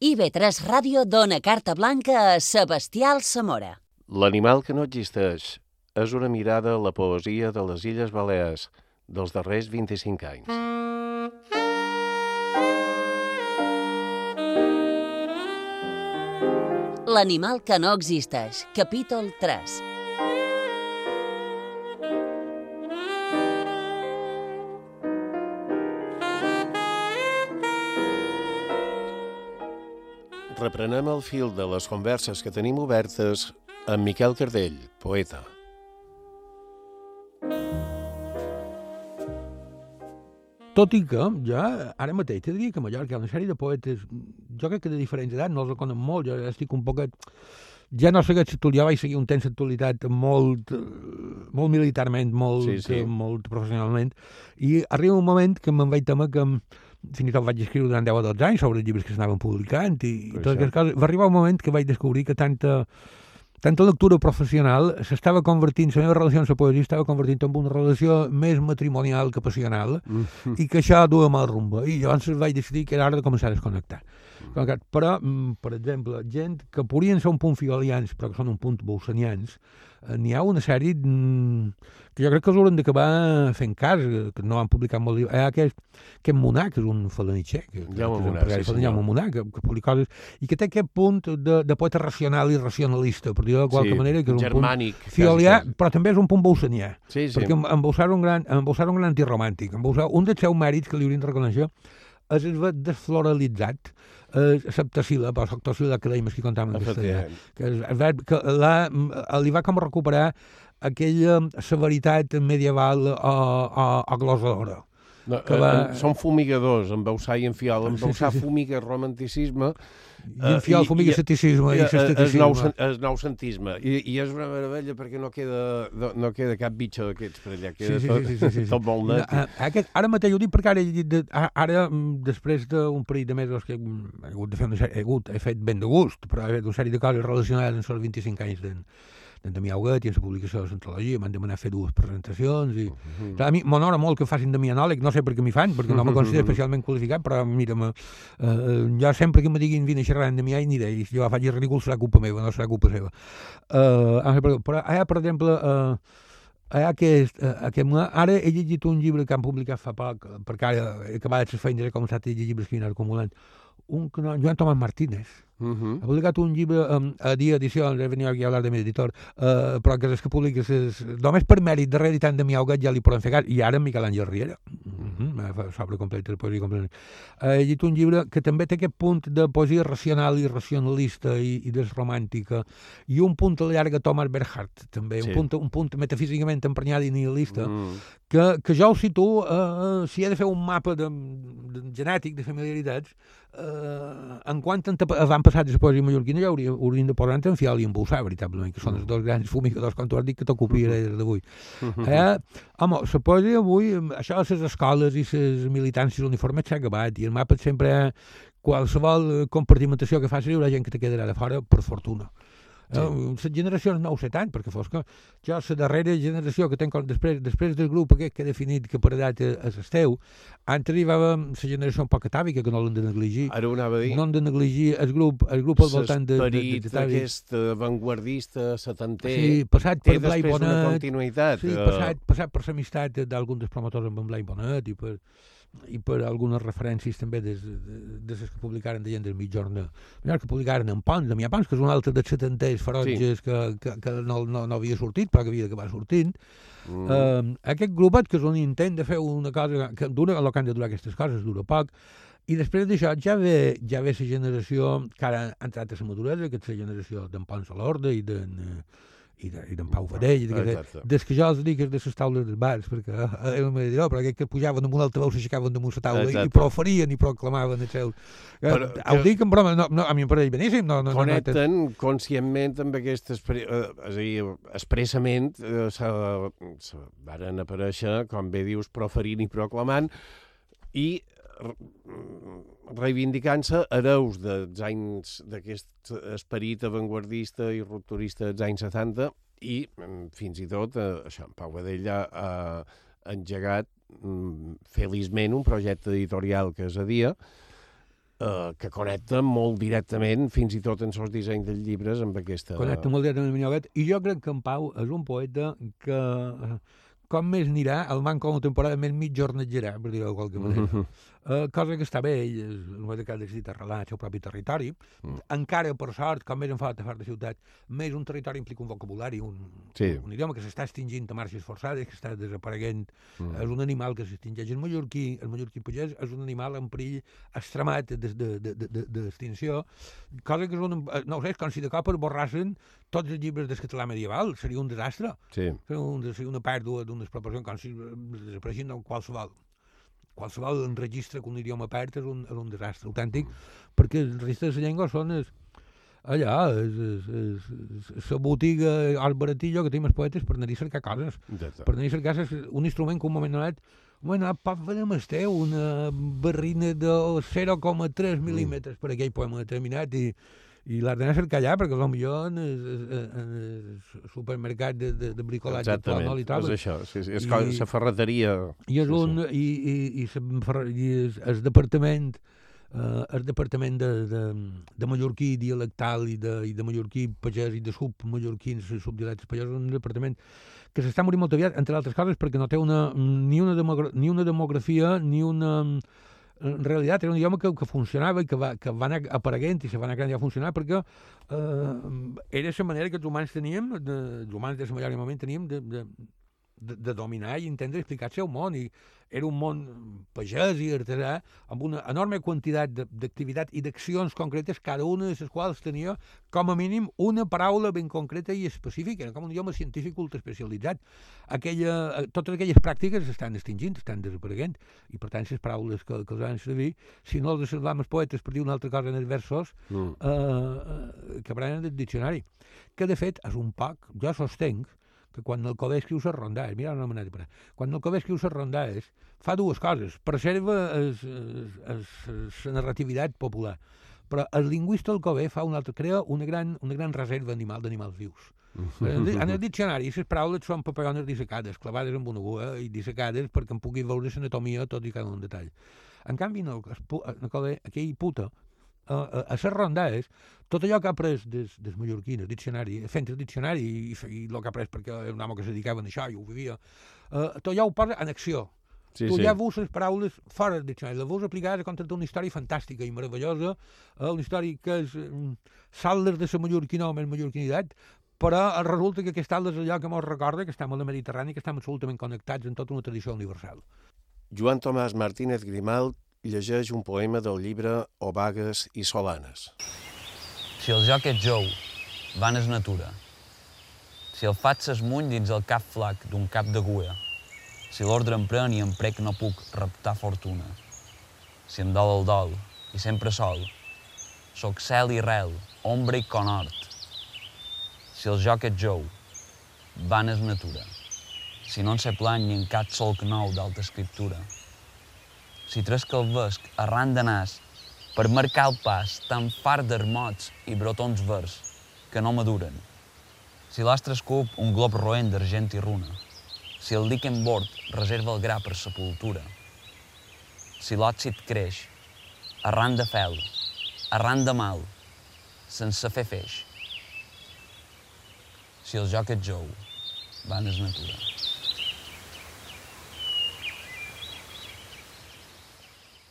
IB3 Ràdio dona carta blanca a Sebastià Alsamora. L'animal que no existeix és una mirada a la poesia de les Illes Balears dels darrers 25 anys. L'animal que no existeix, capítol 3. Reprenem el fil de les converses que tenim obertes amb Miquel Cardell, poeta. Tot i que ja ara mateix te diria que a Mallorca hi ha una sèrie de poetes, jo crec que de diferents edats, no els conec molt, jo ja estic un poquet... Ja no sé que jo vaig seguir un temps d'actualitat molt, molt militarment, molt, Sí, sí. molt professionalment, i arriba un moment que me'n vaig temer que fins i tot vaig escriure durant 10 o 12 anys sobre els llibres que s'anaven publicant i, i totes aquestes coses. Va arribar un moment que vaig descobrir que tanta, tanta lectura professional s'estava convertint, la meva relació amb la poesia estava convertint en una relació més matrimonial que passional i que això duia mal rumba. I llavors vaig decidir que era hora de començar a desconnectar. Desconnectar. Però, mm, per exemple, gent que podrien ser un punt figalians, però que són un punt bolsanians, n'hi ha una sèrie mm, que jo crec que els hauran d'acabar fent cas, eh, que no han publicat molt. Hi ha aquest, aquest Monà, que és un falanitxer, que, que, Jaume empresari sí, senyor. Jaume Monà, que, que publica coses, i que té aquest punt de, de poeta racional i racionalista, per dir-ho de qualque manera, que és un germànic. punt fiolià, quasi, però també és un punt bolsanià. Sí, sí. Perquè Bolsar un gran, en Bolsar un gran antiromàntic. Un dels seus mèrits que li haurien de reconèixer és el desfloralitzat, eh, septacila, però septacila que dèiem aquí contàvem en castellà, que, verb que la, li va com recuperar aquella severitat medieval o, o, o glosadora. No, que eh, va- eh, Són fumigadors, en Bausà i en Fiol. En Sí, Bausà sí, sí. fumiga romanticisme I en Fiol i- fumiga i- ceticisme i eh, el nou, esteticisme. el. I, I és una meravella perquè no queda, no, queda cap bitxo d'aquests per allà. Queda Sí, sí, tot, sí, sí, sí, sí. tot molt net. No, eh, aquest, ara mateix ho dic perquè ara, de, ara mm, després d'un parell de mesos que mm, he hagut de fer una sèrie, he, hagut, he fet ben de gust, però he fet una sèrie de coses relacionades amb els 25 anys d'en d'en Damià Huguet i en la publicació de l'antologia, m'han demanat fer dues presentacions i... Mhm. Clar, a mi m'honora molt que facin de mi anòleg, no sé per què m'hi fan, perquè no me considero especialment qualificat, però mira, me, eh, jo sempre que me diguin vine a xerrar de mi, ai, aniré, i si jo faig ridícul serà culpa meva, no serà culpa seva. Eh, ah, però, ara, per exemple, eh, aquest, eh, aquest, mo- ara he llegit un llibre que han publicat fa poc, eh, perquè ara he acabat les feines, he començat a llegir llibres que he anat acumulant, un Joan Tomàs Martínez, Mhm. ha publicat un llibre um, a dia edició, he venit aquí a hablar de mi editor, uh, però que és que publica ses, només per mèrit de reeditant de Miaugat ja li poden fer cas, i ara en Miquel Àngel Riera, mm -hmm, sobre complet, de poesia completa. Uh, he llegit un llibre que també té aquest punt de poesia racional i racionalista i, i desromàntica, i un punt a la llarga Thomas Berhardt, també, Sí. un, punt, un punt metafísicament emprenyat i nihilista, Mm. que, que jo ho situo, eh, si he de fer un mapa de, de genètic de familiaritats, eh, en quant van passar de la poesia mallorquina, ja hauria, haurien de posar en Fial i en Bolsà, veritablement, que són els dos grans fumigadors, com tu has dit, que t'ocupiaré des d'avui. Eh, home, la poesia avui, això de les escoles i les militàncies uniformes s'ha acabat, i el mapa sempre, qualsevol compartimentació que facis, hi haurà gent que te quedarà de fora, per fortuna. Sí. Eh, les generacions no ho sé tant, perquè fos que jo, la darrera generació que tenc, després, després del grup aquest que he definit que per edat és és esteu, antes arribava la generació un poc atàvica, que no l'hem de negligir. Ara ho anava a dir. No hem de negligir el grup, el grup al voltant de, de, de, de, aquest avantguardista, setanter, Sí, passat té per Blai després una Bonet, continuïtat. Sí, eh, passat, passat per l'amistat d'alguns dels promotors amb en Blai Bonet i per, i per algunes referències també des, de, de les que publicaren de gent del mitjorn que publicaren en Pons, de Mia Pons, que és un altre dels setanters ferotges sí. que, que, que no, no, no havia sortit, però que havia d'acabar sortint. mm. Uh, aquest grupet, que és un intent de fer una cosa que dura el que han de durar aquestes coses, dura poc, i després d'això ja ve, ja ve la generació que ara ha entrat a la maduresa, que és la generació d'en Pons a l'Orde i d'en eh, i de- d'en Pau Fadell, i de, des que jo els dic de les taules dels bars, perquè eh, eh, me dirà, però aquells que pujaven amb un altaveu s'aixecaven damunt la taula Exacte. i proferien i proclamaven el seu... Però Eh, ho dic en broma, no, no, a mi em pareix beníssim. No, no, no, no, connecten conscientment amb aquest... Eh, és a dir, expressament eh, se, se varen aparèixer, com bé dius, proferint i proclamant i reivindicant-se hereus dels anys d'aquest esperit avantguardista i rupturista dels anys 70 i mm, fins i tot eh, això, en Pau Badell ha, ha engegat mm, feliçment un projecte editorial que és a dia eh, que connecta molt directament, fins i tot en els dissenys dels llibres, amb aquesta... Connecta molt directament amb Minyolet, i jo crec que en Pau és un poeta que eh, com més anirà, el manco una temporada més mig jornatgerà, per dir-ho de qualque manera. Mm -hmm. Uh, cosa que està bé, ell és un poeta que ha decidit arrelar el seu propi territori. Mm. Encara, per sort, com més en fa de fora de ciutat, més un territori implica un vocabulari, un, sí. un idioma que s'està extingint a marxes forçades, que està desapareguent. Mm. És un animal que s'extingeix. El mallorquí, el mallorquí pagès, és un animal en perill extremat d'extinció, cosa que és un, no ho sé, és com si de cop esborrassen tots els llibres del català medieval. Seria un desastre. Sí. Seria, un, seria una pèrdua d'un unes proporcions com si desapareixin de qualsevol qualsevol registre que un idioma perd és un, és un desastre autèntic, perquè els registres de llengua són es, allà, és, és, és, és la botiga al baratillo que tenim els poetes per anar a cercar coses, per anar a cercar un instrument que un moment donat Bueno, pot amb esteu una barrina de 0,3 mil·límetres per aquell poema determinat i, i l'has d'anar a cercar allà, perquè potser en el supermercat de, de, de bricolatge actual no li trobes. és això, sí, sí. és com la ferreteria. I és sí, un, sí. i, i, i, i és, el departament eh, el departament de, de, de mallorquí dialectal i de, i de mallorquí pagès i de submallorquins i subdialectes pagès és un departament que s'està morint molt aviat, entre altres coses, perquè no té una, ni, una ni una demografia ni una en realitat era un idioma que, que funcionava i que va, que va anar apareguent i se va anar creant ja funcionar perquè eh, era la manera que els humans teníem, de, els humans de la moment teníem de, de, de, de dominar i entendre i explicar el seu món. I era un món pagès i artesà amb una enorme quantitat d'activitat i d'accions concretes, cada una de les quals tenia com a mínim una paraula ben concreta i específica, era com un idioma científic ultra especialitzat. Aquella, eh, totes aquelles pràctiques estan extingint, estan desapareguent, i per tant les paraules que, que els van servir, si no els salvam els poetes per dir una altra cosa en els versos, mm. eh, eh, que prenen del diccionari. Que de fet és un poc, jo sostenc, que quan el Cové escriu les rondades, mira una manera de quan el Cové escriu les rondades, fa dues coses. Preserva la narrativitat popular, però el lingüista del Cové fa una altra, crea una gran, una gran reserva animal d'animals vius. En el diccionari, les paraules són paperones dissecades, clavades amb una bua i dissecades perquè en pugui veure l'anatomia tot i cada un detall. En canvi, en el, en el Cové, aquell puta, a, a, les rondades, tot allò que ha après des, des mallorquins, el diccionari, fent el diccionari i, i el que ha après perquè era un home que se dedicava a això i ho vivia, uh, tot allò ho posa en acció. Sí, tu sí. ja veus les paraules fora del diccionari, les veus aplicades a contar una història fantàstica i meravellosa, uh, una història que és um, saldes de la mallorquina o més mallorquinitat, però resulta que aquest és allò que ens recorda que estem a la Mediterrània, que estem absolutament connectats en tota una tradició universal. Joan Tomàs Martínez Grimalt llegeix un poema del llibre O vagues i solanes. Si el joc és jou, van és natura. Si el fat s'esmuny dins el cap flac d'un cap de guia. Si l'ordre em pren i em prec no puc reptar fortuna. Si em dol el dol, i sempre sol, soc cel i rel, ombra i conhort. Si el joc és jou, van és natura. Si no en sé plany ni en cap solc nou d'alta escriptura si tresca el vesc arran de nas per marcar el pas tan fart d'ermots i brotons verds que no maduren. Si l'astre escup un glob roent d'argent i runa, si el dic en bord reserva el gra per sepultura, si l'òxid creix, arran de fel, arran de mal, sense fer feix. Si el joc és jou, van és natura.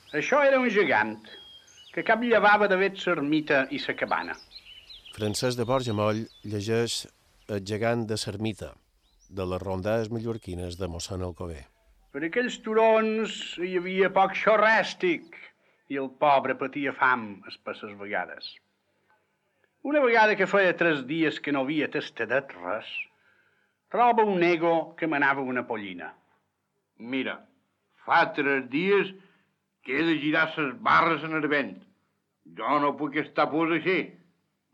Això era un gegant que cap llevava d'haver l'ermita i la cabana. Francesc de Borja Moll llegeix El gegant de l'ermita, de les rondades mallorquines de mossèn Alcover. Per aquells turons hi havia poc xorràstic i el pobre patia fam espesses vegades. Una vegada que feia tres dies que no havia tastadet res, troba un nego que manava una pollina. Mira, fa tres dies que he de girar ses barres en el vent. Jo no puc estar pus així.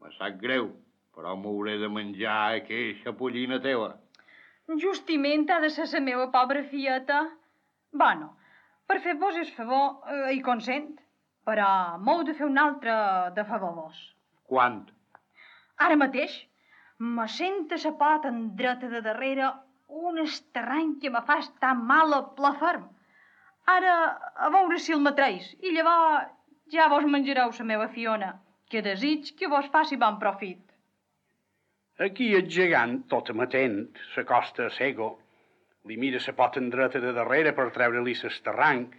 Me sap greu, però m'hauré de menjar aquesta pollina teva. Justiment ha de ser la meva pobra fieta. Bueno, per fer-vos el favor eh, hi consent, però m'heu de fer un altre de favor vos. Quant? Ara mateix me sent a la pota en dreta de darrere un esterrany que me fa estar mal a pla ferm. Ara, a veure si el matreix. I llavors Ja vos menjareu la meva Fiona, que desig que vos faci bon profit. Aquí el gegant, tot amatent, s'acosta a Sego, li mira la pota dreta de darrere per treure-li l'esterranc,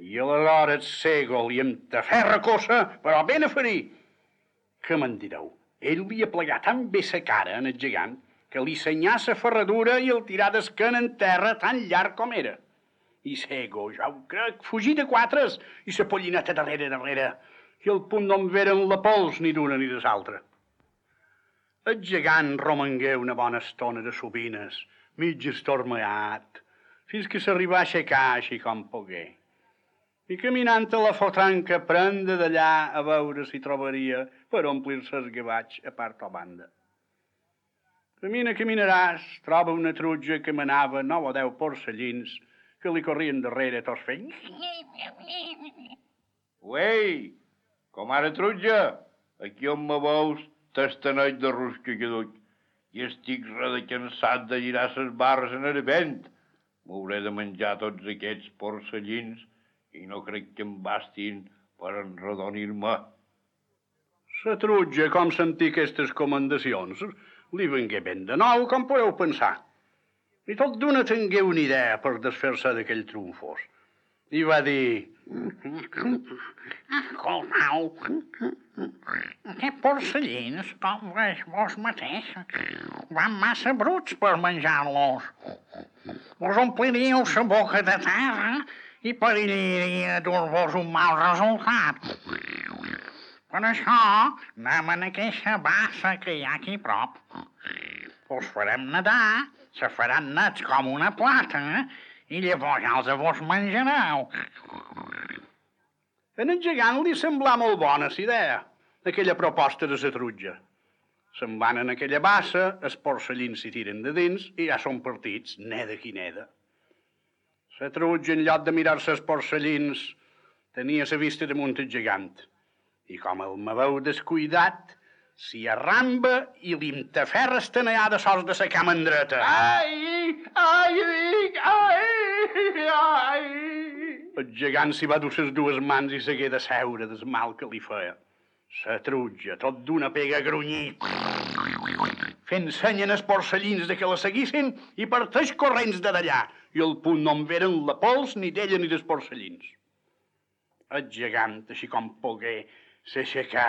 i aleshores Sego li entaferra cosa, però ben a ferir. Què me'n direu? Ell li ha plegat tan bé sa cara en el gegant que li senyà sa ferradura i el tirà d'esquena en terra tan llarg com era. I Sego, ja ho crec, fugí de quatres i sa pollineta darrere, darrere, i al punt no en veren la pols ni d'una ni de l'altra. El gegant romangué una bona estona de sobines, mig estormeat, fins que s'arribà a aixecar així com pogué. I caminant a la fotranca prenda d'allà a veure si trobaria per omplir-se els gavats a part o banda. Camina, caminaràs, troba una trutja que manava nou o deu porcellins que li corrien darrere tots fent... Uei, com ara trutja, aquí on me veus tastanet de rusca que duc i estic de cansat de girar ses barres en el vent. M'hauré de menjar tots aquests porcellins i no crec que em bastin per enredonir-me. La trutja, com sentir aquestes comendacions, li vengué ben de nou, com podeu pensar. I tot d'una tingué una idea per desfer-se d'aquell trumfos. I va dir... Escoltau, aquests porcellins, com veig vos mateix, van massa bruts per menjar-los. Vos ompliríeu la boca de terra i perillaria dur-vos un mal resultat. Per això anem en aquesta bassa que hi ha aquí prop. Us farem nedar, se faran nets com una plata, i llavors els vos menjareu. En el gegant li semblà molt bona la idea, aquella proposta de la trutja. Se'n van en aquella bassa, els porcellins s'hi tiren de dins i ja són partits, neda qui neda. La trutja, en lloc de mirar-se els porcellins, tenia la vista damunt el gegant. I com el me veu descuidat, s'hi arramba i li entaferra estenellada sols de sa cama en dreta. Ai, ai, ai, ai. El gegant s'hi va dur les dues mans i s'hagué de seure des mal que li feia. La trutja, tot d'una pega a grunyir, fent seny en els porcellins de que la seguissin i parteix corrents de d'allà, i al punt no en veren la pols ni d'ella ni dels porcellins. El gegant, així com pogué, s'aixecà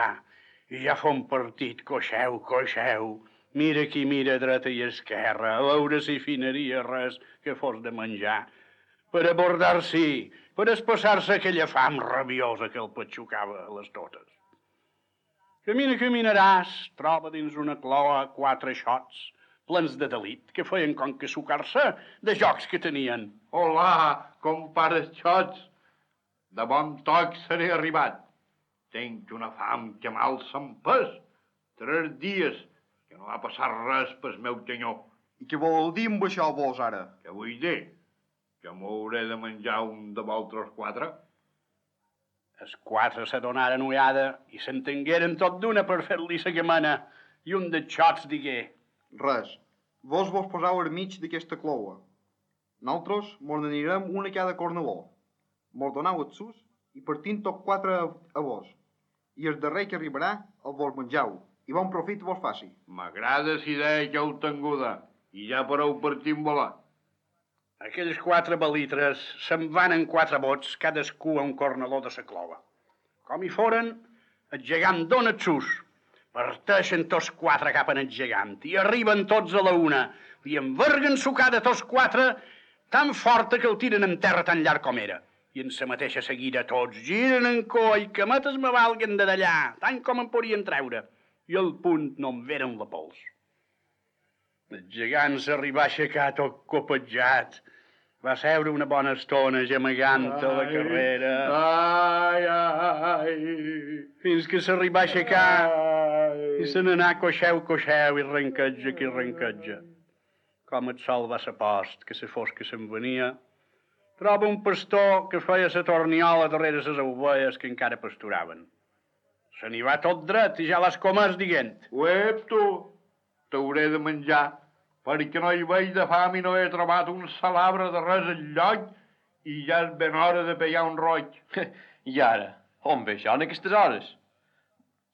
i ja fa un partit, coixeu, coixeu. Mira qui mira dreta i esquerra, a veure si finaria res que fos de menjar. Per abordar-s'hi, per espassar-se aquella fam rabiosa que el patxucava a les totes. Camina, caminaràs, troba dins una cloa quatre xots, plens de delit, que feien com que sucar-se de jocs que tenien. Hola, compares xots. De bon toc seré arribat. Tenc una fam que mal se'm pes. Tres dies que no va passar res pel meu senyor. I què vol dir amb això vos ara? Què vull dir? Que m'hauré de menjar un de vosaltres quatre? Els quatre s'adonaren ullada i s'entengueren tot d'una per fer-li la gamana i un de xots digué Res. Vos vos posau al mig d'aquesta cloua. Nosaltres mos n'anirem una a cada cornaló. Mos donau els sus i partint tot quatre a, a vos. I el darrer que arribarà el vos menjau i bon profit vos faci. M'agrada la idea que heu tinguda i ja podeu partir amb volar. Aquells quatre balitres se'n van en quatre bots, cadascú a un cornaló de sa clova. Com hi foren, el gegant dona sus. Parteixen tots quatre cap en el gegant i arriben tots a la una. Li enverguen sucada tots quatre tan forta que el tiren en terra tan llarg com era. I en sa mateixa seguida tots giren en coi, que mates me valguen de d'allà, tant com en podien treure. I al punt no en veren la pols. El gegant s'arribà aixecar tot copetjat. Va seure una bona estona gemegant a la carrera. Ai, ai, fins que s'arribà a aixecar i se n'anà coixeu, coixeu i renquetja qui renquetja. Com el sol va ser post, que se fosca se'n venia, troba un pastor que feia la torniola darrere les ovelles que encara pasturaven. Se n'hi va tot dret i ja les comes dient. Uep, tu, t'hauré de menjar, perquè no hi veig de fam i no he trobat un salabre de res enlloc i ja és ben hora de pegar un roig. I ara, On ve això en aquestes hores?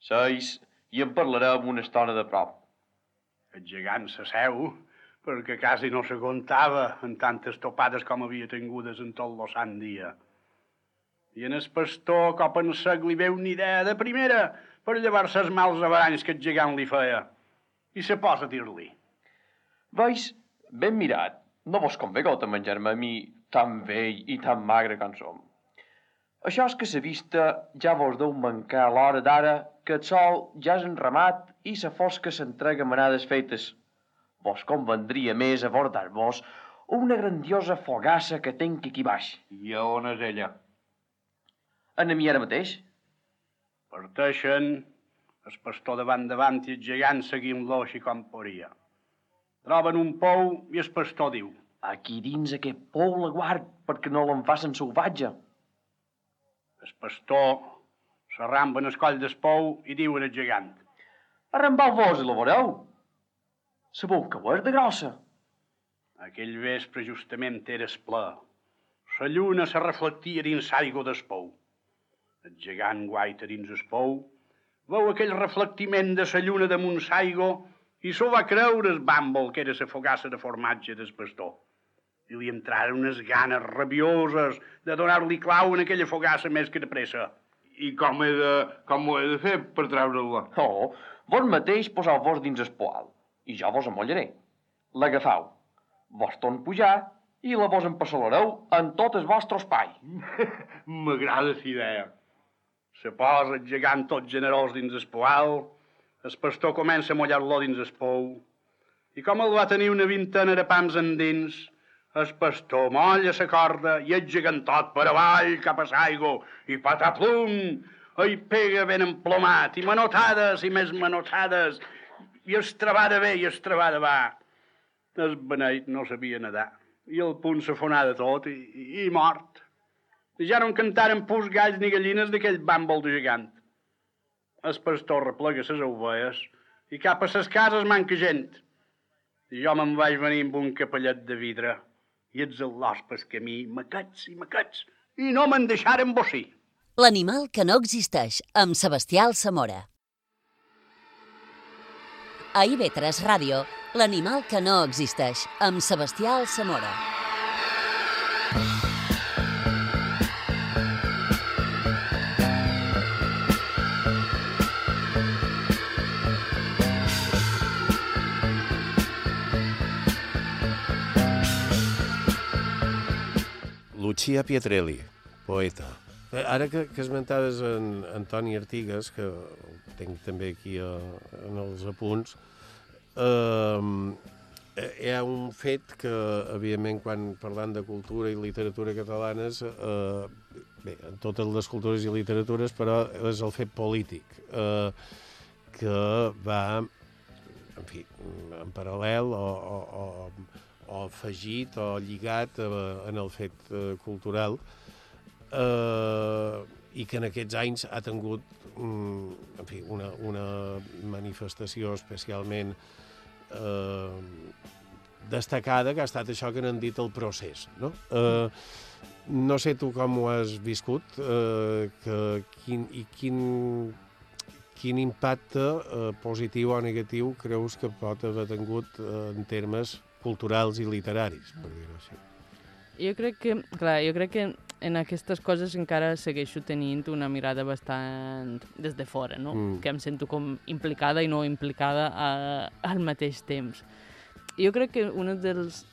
Seis i en parlarem una estona de prop. El gegant s'asseu perquè quasi no s'aguantava en tantes topades com havia tingudes en tot lo sant dia. I en el pastor, cop en sec, li veu una idea de primera per llevar-se els mals avaranys que el gegant li feia. I se posa a dir-li. Veus, ben mirat, no vos convé que menjar-me a mi tan vell i tan magre com som. Això és que la vista ja vos deu mancar a l'hora d'ara que el sol ja és enramat i la fosca s'entrega manades fetes. Vos convendria més abordar-vos una grandiosa fogassa que tenc aquí baix. I a on és ella? En a mi ara mateix. Parteixen el pastor davant davant i el gegant seguint-lo així com podia. Troben un pou i el pastor diu Aquí dins aquest pou la guard perquè no l'en facin salvatge. El pastor s'arramba en el coll del pou i diu al gegant Arrambau-vos i la veureu. Sabeu que ho és de grossa. Aquell vespre justament era esplà. La lluna se reflectia dins l'aigua del pou. El gegant guaita dins el pou, veu aquell reflectiment de la lluna damunt l'aigua i s'ho va creure el bàmbol que era la fogassa de formatge del pastor. I li entraren unes ganes rabioses de donar-li clau en aquella fogassa més que de pressa. I com, he de, com ho he de fer per treure-la? Oh, vos mateix poseu-vos dins el poal i jo vos amollaré. L'agafau. Vos torn pujar i la vos empassalareu en tot el vostre espai. M'agrada la idea. Se posa el gegant tot generós dins el poal, el pastor comença a mullar-lo dins el pou, i com el va tenir una vintena de pams endins, el pastor molla la corda i el gegantot per avall cap a l'aigua i pataplum, i pega ben emplomat, i manotades i més manotades, i es trebada bé i es trebada va. El beneit no sabia nedar, i el punt s'afonà de tot i, i, i mort. I ja no en cantaren pus galls ni gallines d'aquell bàmbol de gegant. El pastor replega ses ovelles i cap a ses cases manca gent. I jo me'n vaig venir amb un capellet de vidre i ets el l'hospes que a mi m'aquets i m'aquets i no me'n deixaren bossir. L'animal que no existeix, amb Sebastià Alsamora. A IB3 Ràdio, l'animal que no existeix, amb Sebastià Alsamora. Lucia Pietrelli, poeta. Eh, Ara que, que esmentaves en Antoni Artigas, que el tinc també aquí a, en els apunts, eh, hi ha un fet que, evidentment, quan parlant de cultura i literatura catalanes, eh, bé, en totes les cultures i literatures, però és el fet polític, eh, que va, en fi, en paral·lel o, o, o, o afegit o lligat eh, en el fet eh, cultural, eh, i que en aquests anys ha tingut en fi, una, una manifestació especialment eh, destacada, que ha estat això que n'han dit el procés. No, eh, no sé tu com ho has viscut, eh, que, quin, i quin, quin impacte eh, positiu o negatiu creus que pot haver tingut eh, en termes culturals i literaris, per dir-ho així. Jo crec que, clar, jo crec que en aquestes coses encara segueixo tenint una mirada bastant des de fora, no? Mm. Que em sento com implicada i no implicada a, al mateix temps. Jo crec que una dels,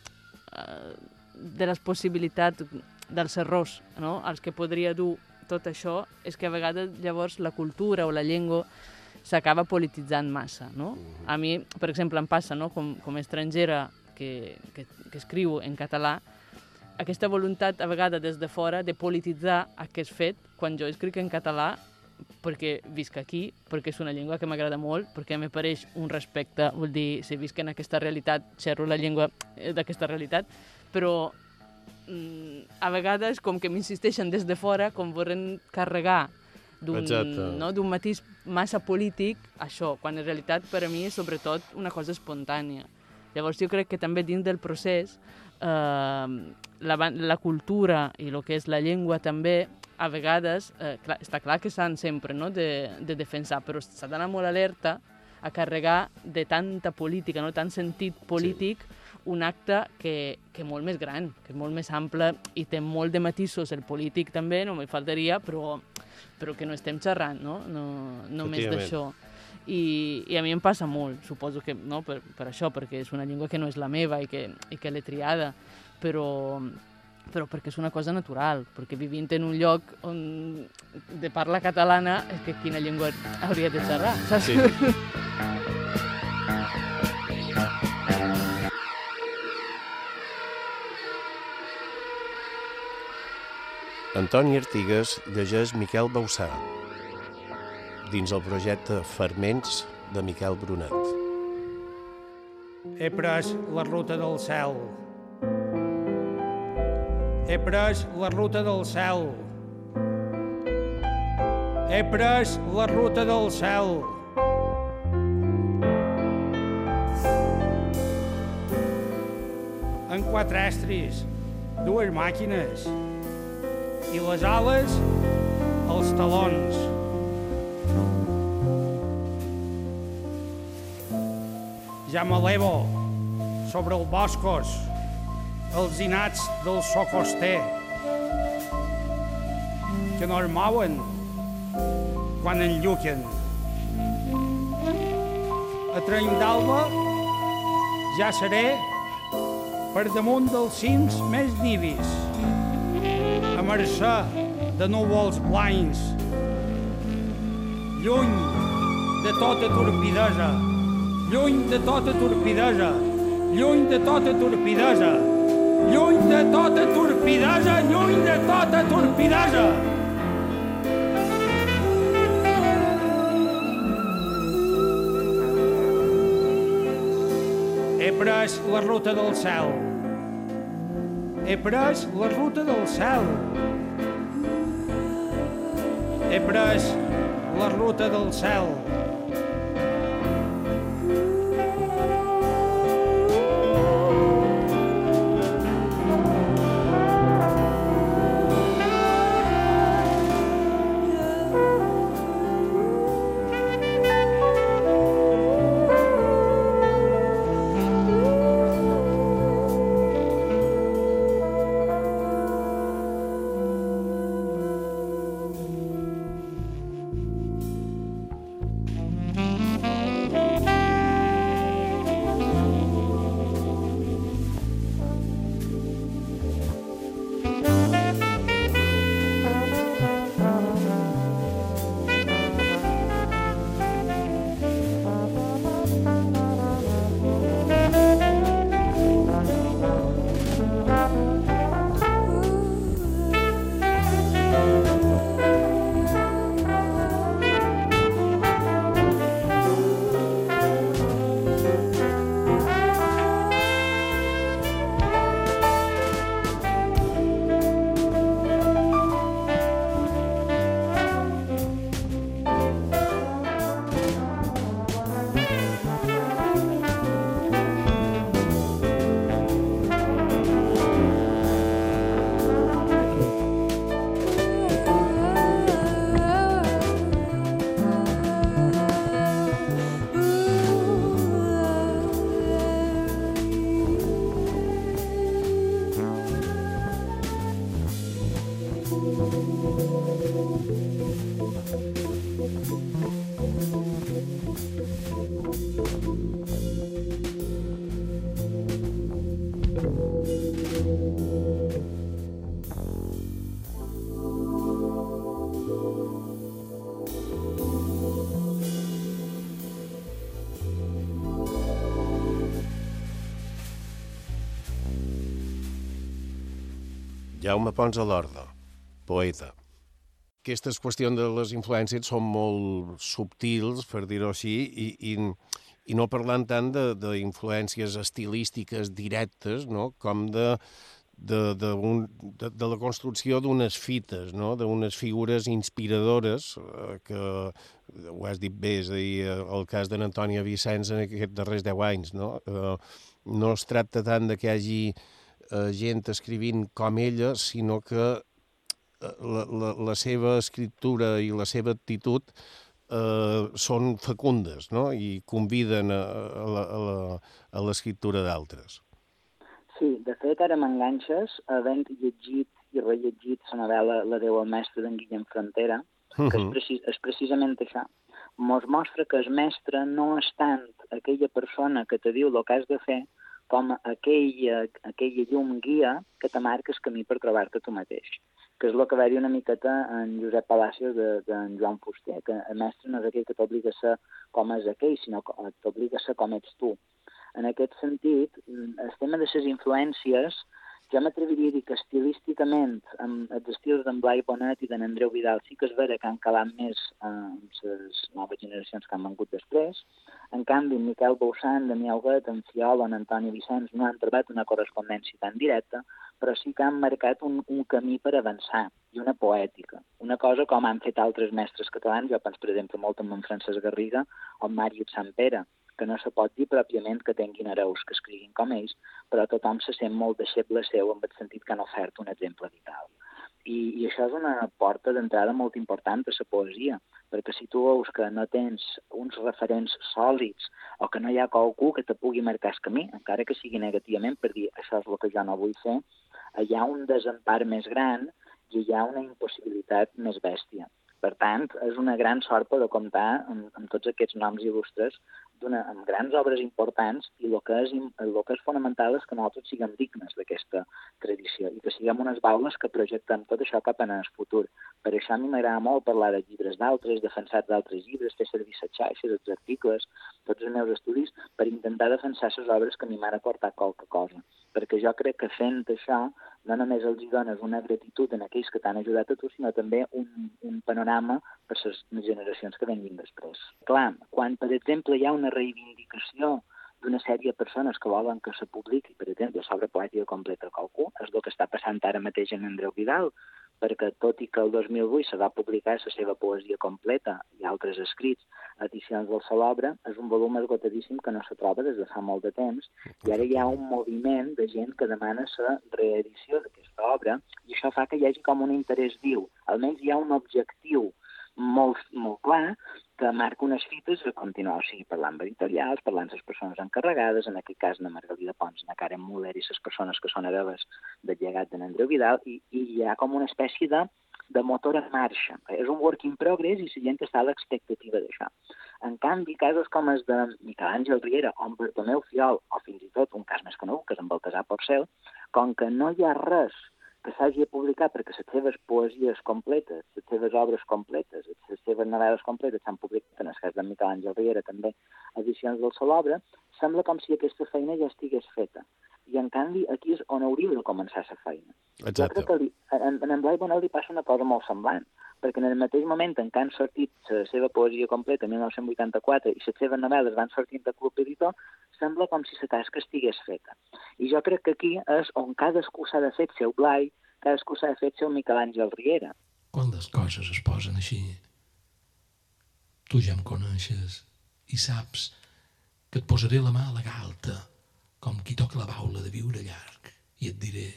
uh, de les possibilitats dels errors no? als que podria dur tot això és que a vegades llavors la cultura o la llengua s'acaba polititzant massa, no? A mi, per exemple, em passa, no? com, com estrangera que, que, que escriu en català, aquesta voluntat a vegades des de fora de polititzar aquest fet quan jo escric en català perquè visc aquí, perquè és una llengua que m'agrada molt, perquè m'apareix un respecte, vull dir, si visc en aquesta realitat, xerro la llengua eh, d'aquesta realitat, però mm, a vegades com que m'insisteixen des de fora, com volen carregar d'un no, matís massa polític, això, quan en realitat per a mi és sobretot una cosa espontània. Llavors jo crec que també dins del procés eh, la, la cultura i el que és la llengua també, a vegades, eh, clar, està clar que s'han sempre no, de, de defensar, però s'ha d'anar molt alerta a carregar de tanta política, no, tant sentit polític, sí. un acte que, que molt més gran, que és molt més ample i té molt de matisos, el polític també, no m'hi faltaria, però, però que no estem xerrant, no? no només d'això. I, I a mi em passa molt, suposo que no, per, per això, perquè és una llengua que no és la meva i que, i que l'he triada, però, però perquè és una cosa natural, perquè vivint en un lloc on de parla catalana, és que quina llengua hauria de xerrar, saps? Sí. Antoni Artigas llegeix Miquel Bausà dins el projecte Ferments de Miquel Brunet. He pres la ruta del cel. He pres la ruta del cel. He pres la ruta del cel. En quatre estris, dues màquines i les ales als talons. Ja m'elevo sobre els boscos, els inats del socoster, que no es mouen quan enlluquen. A Treny d'Alba ja seré per damunt dels cims més nivis, a mercè de núvols blancs, lluny de tota torpidesa, lluny de tota torpidesa, lluny de tota torpidesa, lluny de tota torpidesa, lluny de tota torpidesa. He pres la ruta del cel. He pres la ruta del cel. He pres la ruta del cel. Jaume Pons a l'Orda, poeta. Aquestes qüestions de les influències són molt subtils, per dir-ho així, i, i, i no parlant tant d'influències estilístiques directes, no? com de, de, de, un, de, de la construcció d'unes fites, no? d'unes figures inspiradores, eh, que ho has dit bé, és a dir, eh, el cas d'en Antònia Vicenç en aquests darrers deu anys. No, eh, no es tracta tant de que hi hagi eh, gent escrivint com ella, sinó que eh, la, la, la seva escriptura i la seva actitud eh, són fecundes no? i conviden a, a l'escriptura d'altres. Sí, de fet, ara m'enganxes, havent llegit i rellegit la novel·la La Déu al mestre d'en Guillem Frontera, que és, Mhm. precis, és precisament això. Mos mostra que el mestre no és tant aquella persona que te diu el que has de fer com aquella, aquella llum guia que te marca el camí per trobar-te tu mateix que és el que va dir una miqueta en Josep Palacios de, de en Joan Fuster, que el mestre no és aquell que t'obliga a ser com és aquell, sinó que t'obliga a ser com ets tu. En aquest sentit, el tema de les influències, jo m'atreviria a dir que estilísticament, amb els estils d'en Blai Bonet i d'en Andreu Vidal, sí que és vera que han calat més eh, amb les noves generacions que han vengut després. En canvi, en Miquel Boussant, Daniel Huguet, en Fiol en Antoni Vicenç no han trobat una correspondència tan directa, però sí que han marcat un, un camí per avançar i una poètica. Una cosa com han fet altres mestres catalans, jo penso, per exemple, molt en Francesc Garriga o en Màrius Sampere, que no se pot dir pròpiament que tinguin hereus que escriguin com ells, però tothom se sent molt deixeble seu en el sentit que han ofert un exemple vital. I, i això és una porta d'entrada molt important a la poesia, perquè si tu veus que no tens uns referents sòlids o que no hi ha qualcú que te pugui marcar el camí, encara que sigui negativament per dir això és el que jo no vull fer, hi ha un desempar més gran i hi ha una impossibilitat més bèstia. Per tant, és una gran sort poder comptar amb, amb tots aquests noms il·lustres d'una amb grans obres importants i el que, és, el que és fonamental és que nosaltres siguem dignes d'aquesta tradició i que siguem unes baules que projectem tot això cap en el futur. Per això a mi m'agrada molt parlar de llibres d'altres, defensar d'altres llibres, fer servir les xarxes, els articles, tots els meus estudis, per intentar defensar les obres que a mi m'han aportat qualque cosa. Perquè jo crec que fent això no només els dones una gratitud en aquells que t'han ajudat a tu, sinó també un, un panorama per les generacions que venguin després. Clar, quan, per exemple, hi ha una reivindicació d'una sèrie de persones que volen que se publiqui, per exemple, l'obra poètica completa qualcú, és el que està passant ara mateix en Andreu Vidal, perquè tot i que el 2008 se va publicar la seva poesia completa i altres escrits, edicions del Salobra, és un volum esgotadíssim que no se troba des de fa molt de temps, i ara hi ha un moviment de gent que demana la reedició d'aquesta obra, i això fa que hi hagi com un interès viu. Almenys hi ha un objectiu molt, molt clar que marca unes fites a continuar, o sigui, parlant amb editorials, parlant amb les persones encarregades, en aquest cas na Margalida Pons, na Karen Muller i les persones que són hereves del llegat de Andreu Vidal, i, i hi ha com una espècie de, de motor en marxa. És un work in progress i la gent està a l'expectativa d'això. En canvi, casos com els de Miquel Àngel Riera o en Bartomeu Fiol, o fins i tot un cas més conegut, que és en Baltasar Porcel, com que no hi ha res que s'hagi de publicar perquè les seves poesies completes, les seves obres completes, les seves novel·les completes s'han publicat, en el cas de Miquel Àngel Riera també, edicions del Salobra, sembla com si aquesta feina ja estigués feta. I en canvi aquí és on hauria de començar la feina. Jo Exacte. crec que li, en, en Blai Bonel li passa una cosa molt semblant, perquè en el mateix moment en què han sortit la seva poesia completa, 1984, i les seves novel·les van sortint de Club Editor, sembla com si la tasca estigués feta. I jo crec que aquí és on cadascú s'ha de fer el seu Blai, cadascú s'ha de fer el seu Miquel Àngel Riera. Quan les coses es posen així, tu ja em coneixes i saps que et posaré la mà a la galta com qui toca la baula de viure llarg i et diré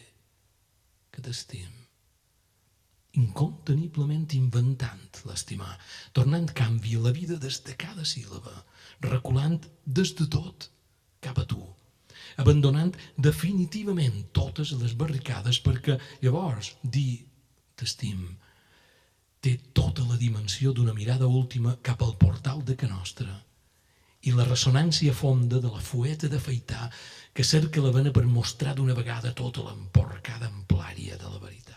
que t'estim. Inconteniblement inventant l'estimar, tornant canvi a la vida des de cada síl·laba, reculant des de tot cap a tu, abandonant definitivament totes les barricades perquè llavors dir t'estim té tota la dimensió d'una mirada última cap al portal de Can Nostra i la ressonància fonda de la fueta d'afaitar que cerca la vena per mostrar d'una vegada tota l'emporcada amplària de la veritat.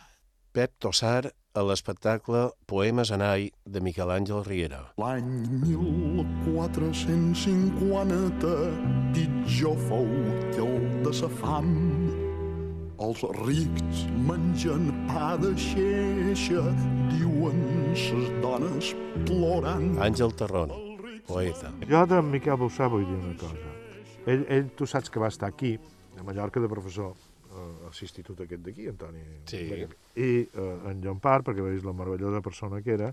Pep Tossar a l'espectacle Poemes Anai de Miquel Àngel Riera. L'any 1450 pitjor fou que el de sa fam. Els rics mengen pa de xeixa, diuen ses dones plorant. Àngel Tarrona, poeta. Jo de Miquel Boussà vull dir una cosa. Ell, ell, tu saps que va estar aquí, a Mallorca, de professor, a l'institut aquest d'aquí, Antoni. Sí. I eh, en Llompart, perquè veus la meravellosa persona que era,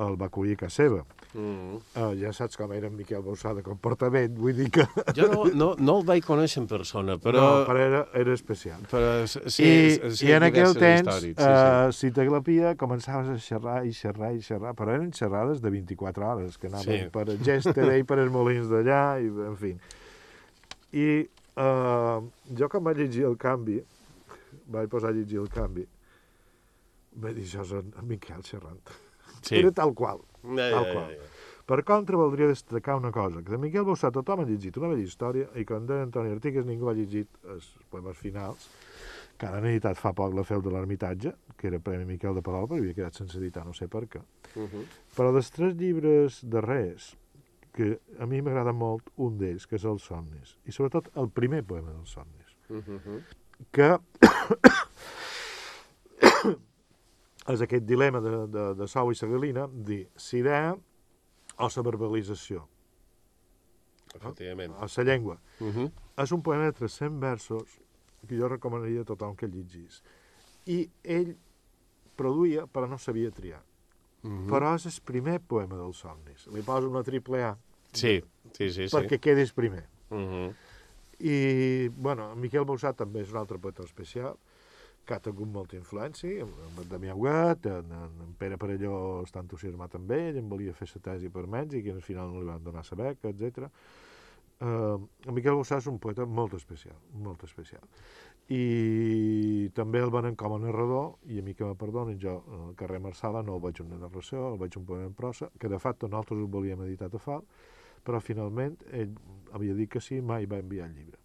el va acollir a casa seva. Mm. Uh, ja saps com era en Miquel Bausà de comportament, vull dir que... Jo no, no, no el vaig conèixer en persona, però... No, però era, era especial. Però, sí, I, sí, I en aquell temps, històries, sí, sí, uh, si t'aglapia, començaves a xerrar i xerrar i xerrar, però eren xerrades de 24 hores, que anaven Sí. per Gèstera i per els molins d'allà, i en fi. I uh, jo quan vaig llegir el canvi, vaig posar a llegir el canvi, vaig dir, això és en, en Miquel xerrant. Sí. Era tal qual. Ja, tal ja, qual. ja, ja. Per contra, voldria destacar una cosa, que de Miquel Bausà tothom ha llegit una bella història i quan deia Antoni Artigas ningú ha llegit els poemes finals, que han editat fa poc la Feu de l'Ermitatge, que era Premi Miquel de Palol, però havia quedat sense editar, no sé per què. Uh -huh. Però dels tres llibres darrers, que a mi m'agrada molt un d'ells, que és Els somnis, i sobretot el primer poema dels somnis, Uh -huh. que és aquest dilema de, de, de Sau i Sagalina, dir Sirè o la verbalització, Efectivament. o la llengua. Uh -huh. És un poema de 300 versos que jo recomanaria a tothom que llegís. I ell produïa, però no sabia triar. Mhm. Però és el primer poema dels somnis. Li poso una triple A Sí, sí, sí. sí. perquè quedis primer. Uh -huh. I, bueno, en Miquel Bausà també és un altre poeta especial, que ha tingut molta influència, amb en Damià Huguet, en, en, Pere Parelló està entusiasmat amb ell, en volia fer la tesi per Mèxic i al final no li van donar la beca, etc. En Miquel Bausà és un poeta molt especial, molt especial. I també el venen com a narrador, i a mi que me perdonin, jo al carrer Marsala no el veig una narració, el veig un poema en prosa, que de fet nosaltres ho volíem editar a Fal, però finalment ell havia dit que sí, mai va enviar el llibre.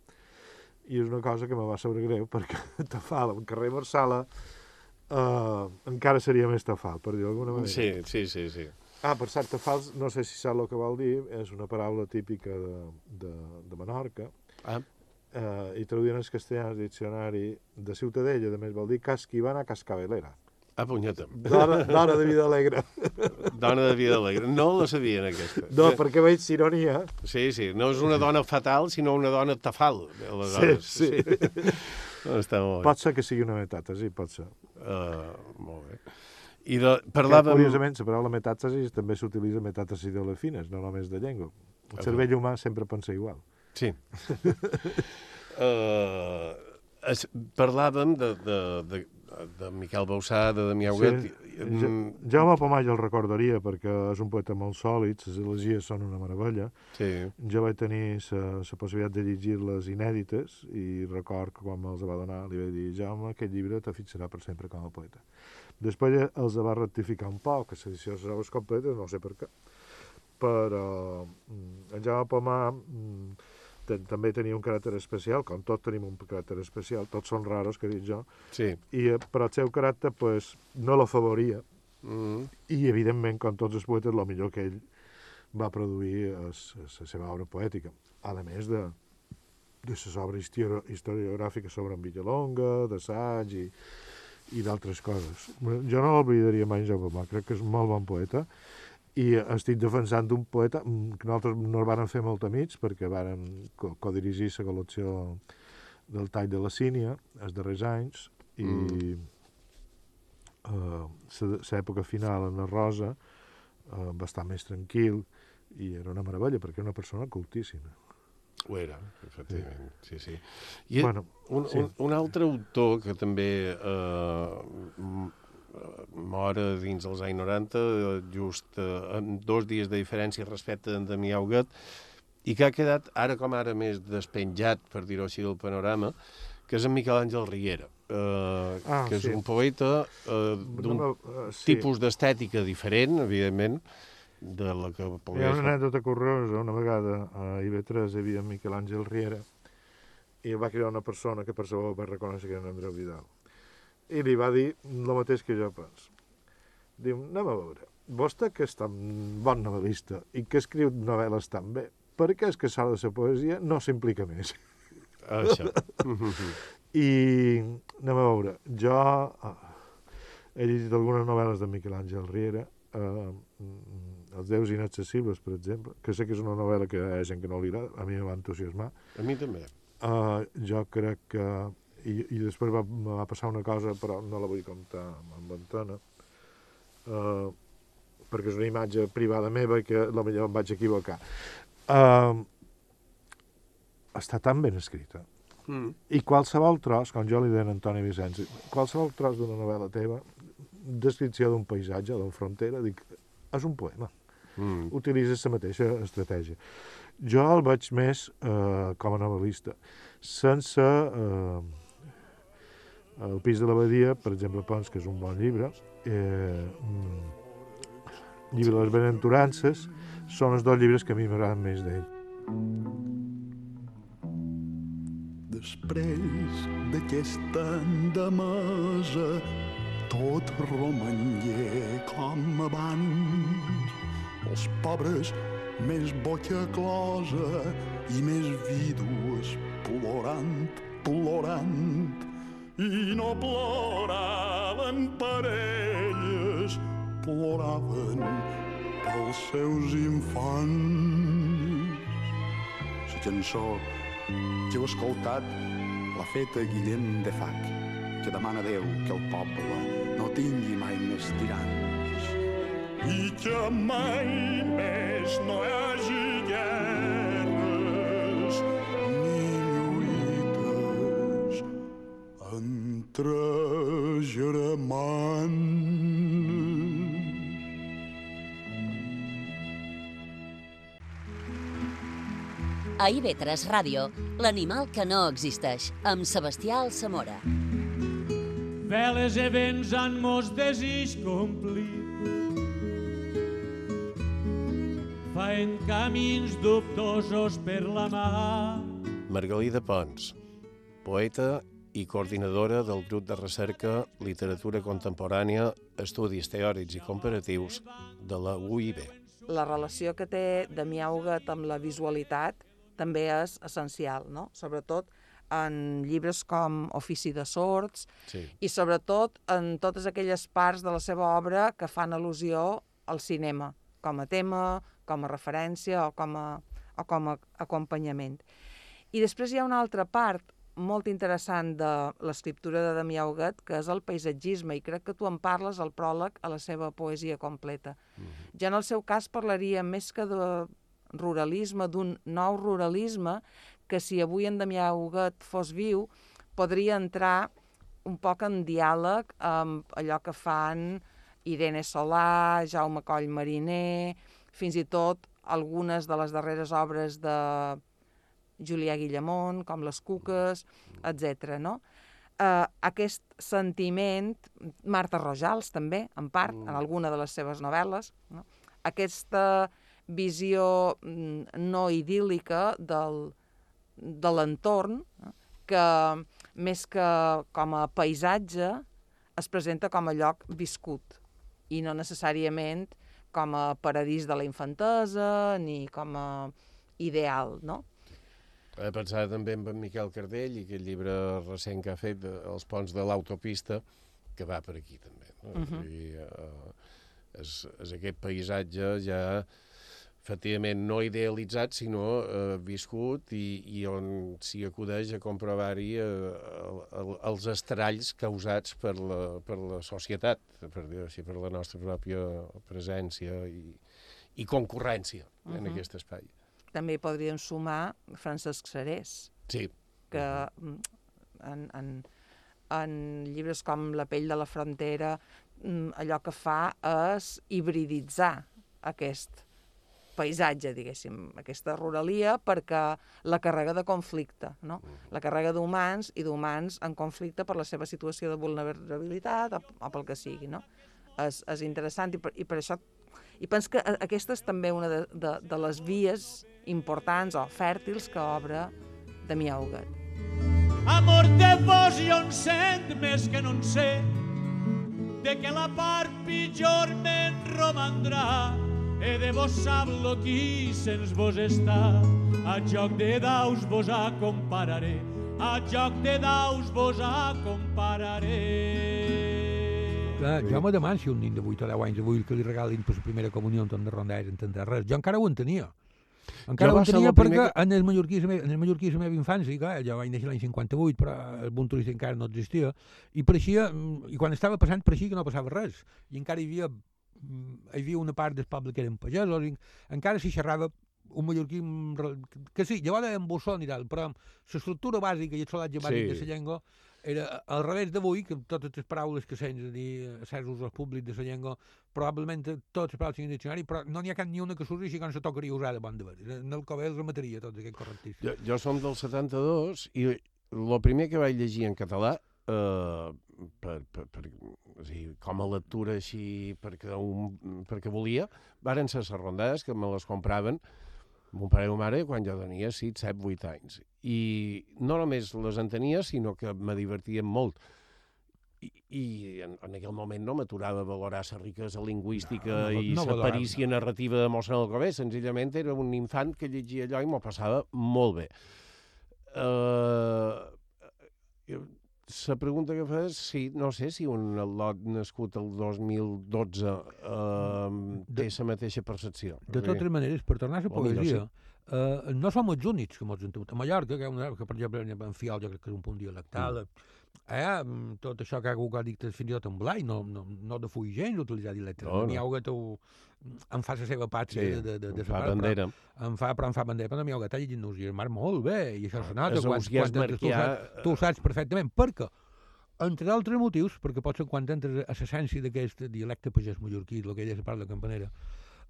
I és una cosa que me va saber greu, perquè Tafal, al carrer Marsala, eh, encara seria més Tafal, per dir-ho d'alguna manera. Sí, sí, sí, sí. Ah, per cert, Tafal, no sé si sap el que vol dir, és una paraula típica de, de, de Menorca, ah. eh, i traduint al castellà el diccionari de Ciutadella, a més vol dir casquivana cascabelera. Ah, punyeta. Dona, dona de vida alegre. Dona de vida alegre. No la sabien, aquesta. No, perquè veig ironia. Sí, sí. No és una dona fatal, sinó una dona tafal. Aleshores. Sí, sí. No, està molt bé. Pot ser que sigui una metàtesi, pot ser. Uh, molt bé. I de, parlàvem... Que, curiosament, la paraula metàtesi també s'utilitza metàtesi de les fines, no només de llengua. El cervell humà sempre pensa igual. Sí. uh, es, parlàvem de, de, de, de Miquel Bausà, de Damià Huguet... Sí. Ja, Jaume Pomà jo el recordaria perquè és un poeta molt sòlid, les elegies són una meravella. Sí. Jo vaig tenir la possibilitat de llegir-les inèdites i record que quan me'ls va donar li vaig dir Jaume, aquest llibre te fixarà per sempre com a poeta. Després els va rectificar un poc, que les obres completes, no sé per què, però mm, en Jaume Pomà mm, també tenia un caràcter especial, com tots tenim un caràcter especial, tots són raros, que dic jo, Sí. i, eh, però el seu caràcter pues, no l'afavoria, Mm. i evidentment, com tots els poetes, el millor que ell va produir és, la seva obra poètica, a més de, de les obres histori- historiogràfiques sobre en Villalonga, d'assaig i, i d'altres coses. Jo no l'oblidaria mai, Jaume Pomà, crec que és un molt bon poeta, i estic defensant un poeta mm, que nosaltres no el van fer molt amics perquè co codirigir la col·lecció del tall de la Sínia els darrers anys i Mm. l'època final en la Rosa eh, va estar més tranquil i era una meravella perquè era una persona cultíssima. Ho era, efectivament, sí, sí. I Bueno, un, sí. un, un altre autor que també eh, m- eh, mor a dins dels anys 90, eh, just eh, amb dos dies de diferència respecte d'en Damià Huguet, i que ha quedat ara com ara més despenjat, per dir-ho així, del panorama, que és en Miquel Àngel Riera, eh, Ah, que és sí. un poeta eh, d'un No, eh, sí. tipus d'estètica diferent, evidentment, de la que Hi ha pogués... una anècdota curiosa, una vegada a IB3 hi havia Miquel Àngel Riera i va cridar una persona que per sabó va reconèixer que era en Andreu Vidal. I li va dir el mateix que jo penso. Diu, anem a veure, vostè que és tan bon novel·lista i que escriu novel·les tan bé, per què és que s'ha de la poesia no s'implica més? Això. I anem a veure, jo eh, he llegit algunes novel·les de Miquel Àngel Riera, eh, Els déus inaccessibles, per exemple, que sé que és una novel·la que hi ha gent que no li agrada, a mi em va entusiasmar. A mi també. Uh, jo crec que... I, i després va, me va passar una cosa, però no la vull contar amb antena. Uh, perquè és una imatge privada meva i que la millor em vaig equivocar. Uh, està tan ben escrita. Mm. I qualsevol tros, com jo li deia a Antoni Vicenç, qualsevol tros d'una novel·la teva, descripció d'un paisatge, d'una frontera, dic, és un poema. Mm. Utilitza la mateixa estratègia. Jo el veig més eh, com a novel·lista, sense... Eh, el pis de l'abadia, per exemple, Pons, que és un bon llibre, eh, mm, llibre de les benaventurances, són els dos llibres que a mi m'agraden més d'ell. Després d'aquesta endemesa tot romangué com abans. Els pobres més boca closa i més vídues plorant, plorant. I no ploraven per elles, ploraven pels seus infants. La cançó que heu escoltat l'ha feta Guillem de Fac, que demana a Déu que el poble no tingui mai més tirants. I que mai més no hi hagi guerres ni lluites entre germans. A IB3 Ràdio, l'animal que no existeix, amb Sebastià Alsamora. Veles e vents han mos desig Faen camins dubtosos per la mar. Margalida Pons, poeta i coordinadora del grup de recerca Literatura Contemporània, Estudis Teòrics i Comparatius de la UIB. La relació que té Damià Huguet amb la visualitat també és essencial, no? sobretot en llibres com Ofici de Sords Sí. i sobretot en totes aquelles parts de la seva obra que fan al·lusió al cinema, com a tema, com a referència o com a, o com a acompanyament. I després hi ha una altra part molt interessant de l'escriptura de Damià Huguet, que és el paisatgisme, i crec que tu en parles al pròleg a la seva poesia completa. Ja en el seu cas parlaria més que de ruralisme, d'un nou ruralisme, que si avui en Damià Huguet fos viu, podria entrar un poc en diàleg amb allò que fan Irene Solà, Jaume Coll Mariner, fins i tot algunes de les darreres obres de Julià Guillamont, com Les Cuques, etc. no? Eh, aquest sentiment, Marta Rojals també, en part, en alguna de les seves novel·les, no? aquesta visió mm, no idíl·lica del, de l'entorn, no? que més que com a paisatge es presenta com a lloc viscut i no necessàriament com a paradís de la infantesa ni com a ideal, no? He pensat també en Miquel Cardell i aquest llibre recent que ha fet, Els ponts de l'autopista, que va per aquí també. No? Mhm. I, uh, és, és aquest paisatge ja efectivament no idealitzat, sinó eh, viscut i, i on s'hi acudeix a comprovar-hi eh, el, el, els estralls causats per la, per la societat, per dir així, per la nostra pròpia presència i, i concurrència uh -huh. en aquest espai. També podríem sumar Francesc Serés, Sí. que mm, en, en, en llibres com La pell de la frontera mm, allò que fa és hibriditzar aquest paisatge, diguéssim, aquesta ruralia, perquè la carrega de conflicte, no? La carrega d'humans i d'humans en conflicte per la seva situació de vulnerabilitat o, o pel que sigui, no? És, és interessant i per, i per això i penso que a- aquesta és també una de, de, de les vies importants o fèrtils que obre Damià Huguet. Amor de vos jo en sent més que no en sé, de que la part pitjor me'n romandrà, e de vos sap lo qui sens vos està. A joc de daus vos acompararé, a joc de daus vos acompararé. Clar, jo me demano si un nen de 8 o 10 anys avui que li regalin per la primera comunió en de rondar i entendre res. Jo encara ho entenia. Encara Jo ho entenia perquè que- en el mallorquí, en el mallorquí la meva infància, clar, jo vaig néixer l'any 58, però el bon turista encara no existia, i pareixia, mm, i quan estava passant pareixia que no passava res, i encara hi havia hi havia una part del poble que eren pagesos, i encara s'hi xerrava un mallorquí mm, que sí, llavors en bossón i tal, però l'estructura bàsica i el solatge bàsic Sí. de la llengua era al revés d'avui, que totes les paraules que sents a dir certs usos públics de la llengua, probablement totes les paraules siguin diccionari, però no n'hi ha cap ni una que surti així com se tocaria usar de bon de veure. En el Covell remataria tot aquest correctíssim. Jo, jo som del 72 i el primer que vaig llegir en català eh, per, per, per, o sigui, com a lectura així perquè, un, perquè volia, varen ser les rondades que me les compraven mon pare i ma mare quan jo tenia 6, 7, 8 anys. I no només les entenia, sinó que me divertien molt. I, i en, en aquell moment no m'aturava a valorar la riquesa lingüística No, no, i no la valorava. perícia narrativa de mossèn Alcobé. Senzillament era un infant que llegia allò i m'ho passava molt bé. Uh, la pregunta que fas, sí, no sé si un al·lot nascut el 2012 uh, té la mateixa percepció. De totes maneres, per tornar a la poesia, eh, no som els únics que hem tingut. A Mallorca, que, una, que per exemple, en Fiol jo crec que és un punt dialectal, eh, mm, tot això que algú que ha dit fins i tot en Blai, no, no, no de full gens utilitzar dialecte. No, No, no. no. tu em fa la seva pàtria Sí, de, de, de, em de fa bandera. Però, em fa, però em fa bandera, però no m'hi ha està llegint entusiasmar molt bé, i això se nota és quan, quan tu, saps, tu ho saps perfectament, perquè entre altres motius, perquè potser quan entres a l'essència d'aquest dialecte pagès mallorquí, el que ella se parla de campanera,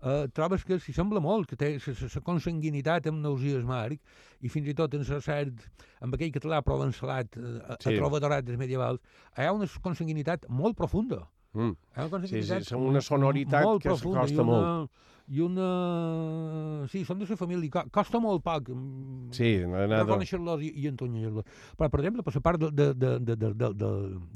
eh, trobes que s'hi sembla molt, que té la consanguinitat amb Nausies Marc, i fins i tot en cert, amb aquell català provençalat, eh, a, Sí. a trovadorat dels medievals, hi ha una consanguinitat molt profunda. Mm. Hi ha una Sí, sí, una sonoritat molt que profunda, s'acosta molt. I una... Sí, són de la família, co- costa molt poc. mm, Sí, no reconèixer-los i, i entunyir-los. Però, per exemple, per la part de, de, de, de, de, de, de,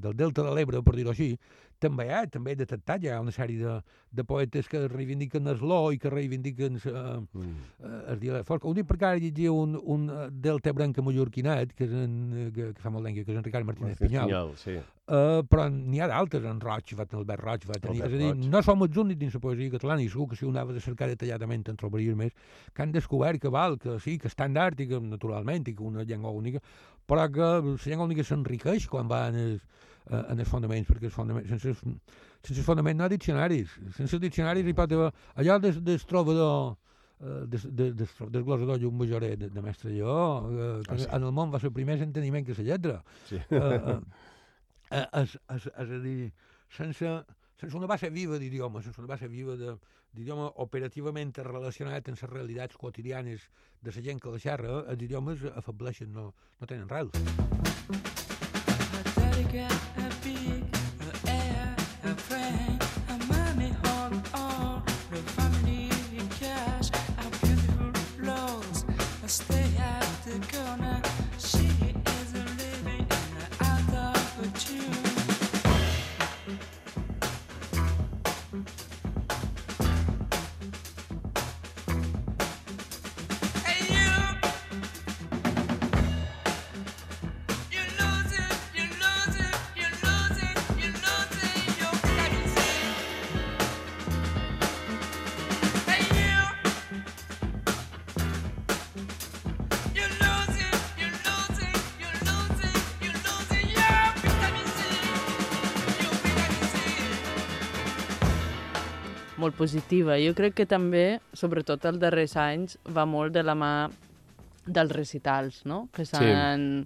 del delta de l'Ebre, per dir-ho així, també hi ha, també he detectat, hi ha una sèrie de, de poetes que reivindiquen esló i que reivindiquen eh, mm. eh, el dialecte fosc. Ho dic perquè ara llegia un, un eh, delta branca mallorquinat, que, és en, eh, que, que fa molt d'any, que és en Ricard Martínez Martínez Pinyol. Pinyol, sí. Uh, però n'hi ha d'altres, en Roig, va tenir, Albert Roig va tenir, Albert és a dir, Roig. no som els únics dins la poesia catalana, i segur que si ho anaves a cercar detalladament en trobaries més, que han descobert que val, que sí, que està en art i que naturalment, i que una llengua única, però que la llengua única s'enriqueix quan va en els, eh, en els fonaments, perquè els fonaments, sense, els- sense els fonaments no hi ha diccionaris, sense els diccionaris hi pot haver, allò des, des trobador, eh, des, des, des, des glosador Llum de, de Mestre Lleó, eh, que Ah, sí. en el món va ser el primer enteniment que la lletra. Sí. Eh, eh, eh, és, és, és a dir, sense, sense una base viva d'idioma, sense una base viva de- d'idioma operativament relacionat amb les realitats quotidianes de la gent que la xerra, els idiomes afableixen, no, no tenen rels. Daddy molt positiva. Jo crec que també, sobretot els darrers anys, va molt de la mà dels recitals, no? que s'han